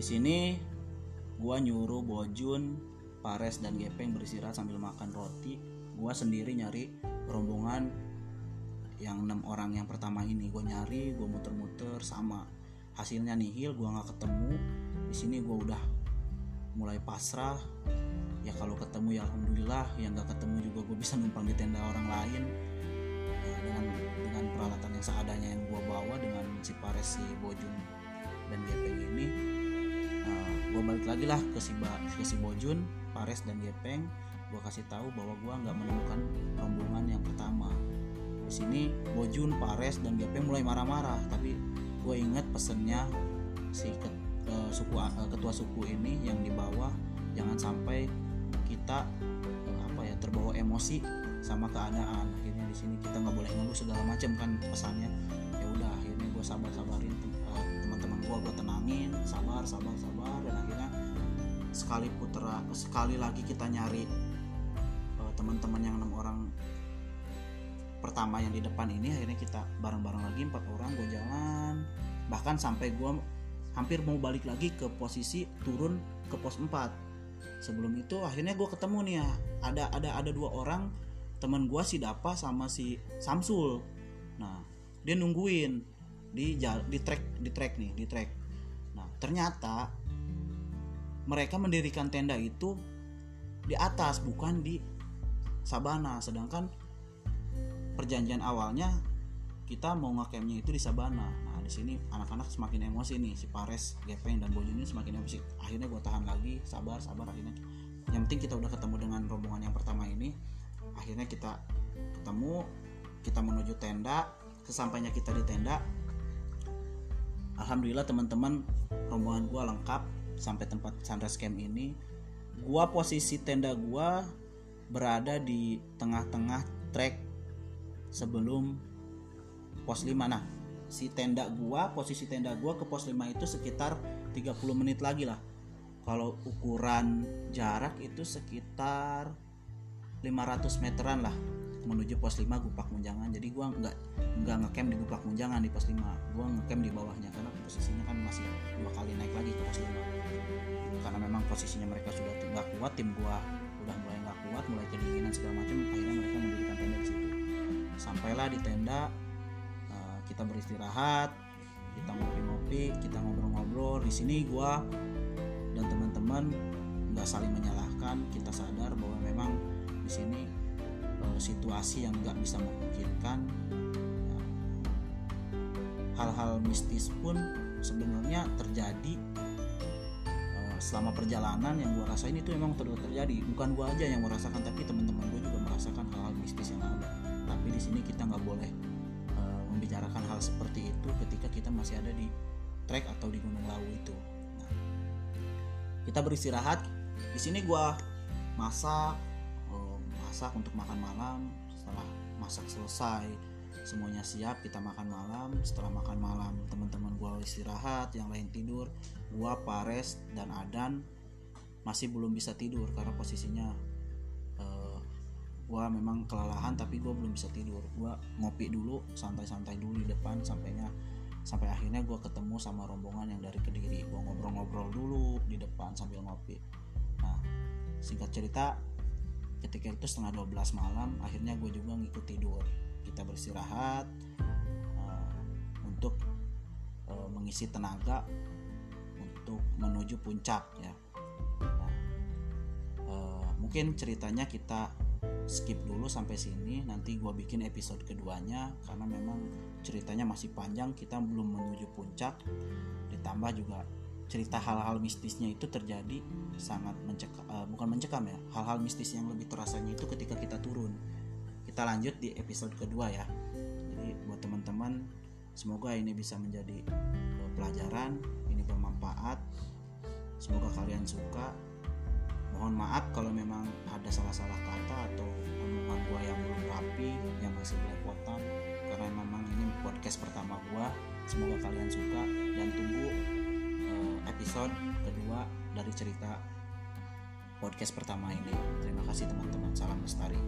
di sini gua nyuruh Bojun, Pares dan Gepeng beristirahat sambil makan roti. Gua sendiri nyari rombongan yang enam orang yang pertama ini. Gua nyari, gua muter-muter sama hasilnya nihil, gua nggak ketemu. Di sini gua udah mulai pasrah. Ya kalau ketemu ya alhamdulillah, yang nggak ketemu juga gue bisa numpang di tenda orang lain. Ya, dengan dengan peralatan yang seadanya yang gua bawa dengan si Pares, si Bojun dan Gepeng ini gue balik lagi lah ke si, ba, ke si Bojun, Pares dan Gepeng. Gue kasih tahu bahwa gue nggak menemukan rombongan yang pertama. Di sini Bojun, Pares dan Gepeng mulai marah-marah, tapi gue inget pesennya si ke, uh, suku uh, ketua suku ini yang di bawah jangan sampai kita uh, apa ya terbawa emosi sama keadaan. Akhirnya di sini kita nggak boleh ngeluh segala macam kan pesannya. Ya udah akhirnya gue sabar-sabarin uh, teman-teman gue gue tenangin sabar sabar sabar dan akhirnya sekali putra sekali lagi kita nyari uh, teman-teman yang enam orang pertama yang di depan ini akhirnya kita bareng-bareng lagi empat orang gue jalan. Bahkan sampai gue hampir mau balik lagi ke posisi turun ke pos 4 sebelum itu akhirnya gue ketemu nih ya ada ada ada dua orang teman gue si Dapa sama si Samsul. Nah dia nungguin di di track di track nih di track nah ternyata mereka mendirikan tenda itu di atas bukan di sabana. Sedangkan perjanjian awalnya kita mau ngakemnya itu di sabana. Nah di sini anak-anak semakin emosi nih si Pares Gepeng dan Bojo ini semakin emosi. Akhirnya gue tahan lagi sabar sabar akhirnya. Yang penting kita udah ketemu dengan rombongan yang pertama ini. Akhirnya kita ketemu kita menuju tenda. Sesampainya kita di tenda Alhamdulillah teman-teman rombongan gua lengkap sampai tempat sunrise camp ini. Gua posisi tenda gua berada di tengah-tengah trek sebelum pos 5 nah si tenda gua posisi tenda gua ke pos 5 itu sekitar 30 menit lagi lah. Kalau ukuran jarak itu sekitar 500 meteran lah menuju pos 5 Gupak Munjangan. Jadi gua nggak nggak ngecamp di Gupak Munjangan di pos 5 gua ngecamp di bawahnya karena posisinya kan masih dua kali naik lagi ke pos 5 karena memang posisinya mereka sudah nggak kuat tim gua udah mulai nggak kuat mulai kedinginan segala macam akhirnya mereka mendirikan tenda di situ. Sampailah di tenda uh, kita beristirahat kita ngopi-ngopi kita ngobrol-ngobrol. Di sini gua dan teman-teman nggak saling menyalahkan kita sadar bahwa memang di sini situasi yang nggak bisa memungkinkan. Uh, hal-hal mistis pun sebenarnya terjadi uh, selama perjalanan yang gua rasain itu memang terus terjadi. Bukan gua aja yang merasakan tapi teman-teman gue juga merasakan hal-hal mistis yang ada. Tapi di sini kita nggak boleh uh, membicarakan hal seperti itu ketika kita masih ada di trek atau di Gunung Lawu itu. Nah, kita beristirahat. Di sini gua masak masak untuk makan malam. Setelah masak selesai semuanya siap kita makan malam. Setelah makan malam teman-teman gua istirahat yang lain tidur. Gua Pares dan Adan masih belum bisa tidur karena posisinya uh, gua memang kelelahan tapi gua belum bisa tidur. Gua ngopi dulu santai-santai dulu di depan sampainya. Sampai akhirnya gua ketemu sama rombongan yang dari kediri. Gua ngobrol-ngobrol dulu di depan sambil ngopi. Nah singkat cerita ketika itu setengah 12 malam akhirnya gue juga ngikut tidur. Kita beristirahat uh, untuk uh, mengisi tenaga untuk menuju puncak ya. Nah, uh, mungkin ceritanya kita skip dulu sampai sini. Nanti gue bikin episode keduanya karena memang ceritanya masih panjang. Kita belum menuju puncak. Ditambah juga cerita hal-hal mistisnya itu terjadi sangat mencekam uh, bukan mencekam ya hal-hal mistis yang lebih terasanya itu ketika kita turun. Kita lanjut di episode kedua ya. Jadi buat teman-teman semoga ini bisa menjadi uh, pelajaran ini bermanfaat. Semoga kalian suka. Mohon maaf kalau memang ada salah-salah kata atau omongan gua yang belum rapi yang masih belepotan. Karena memang ini podcast pertama gua. Semoga kalian suka dan tunggu episode kedua dari cerita podcast pertama ini. Terima kasih teman-teman. Salam lestari.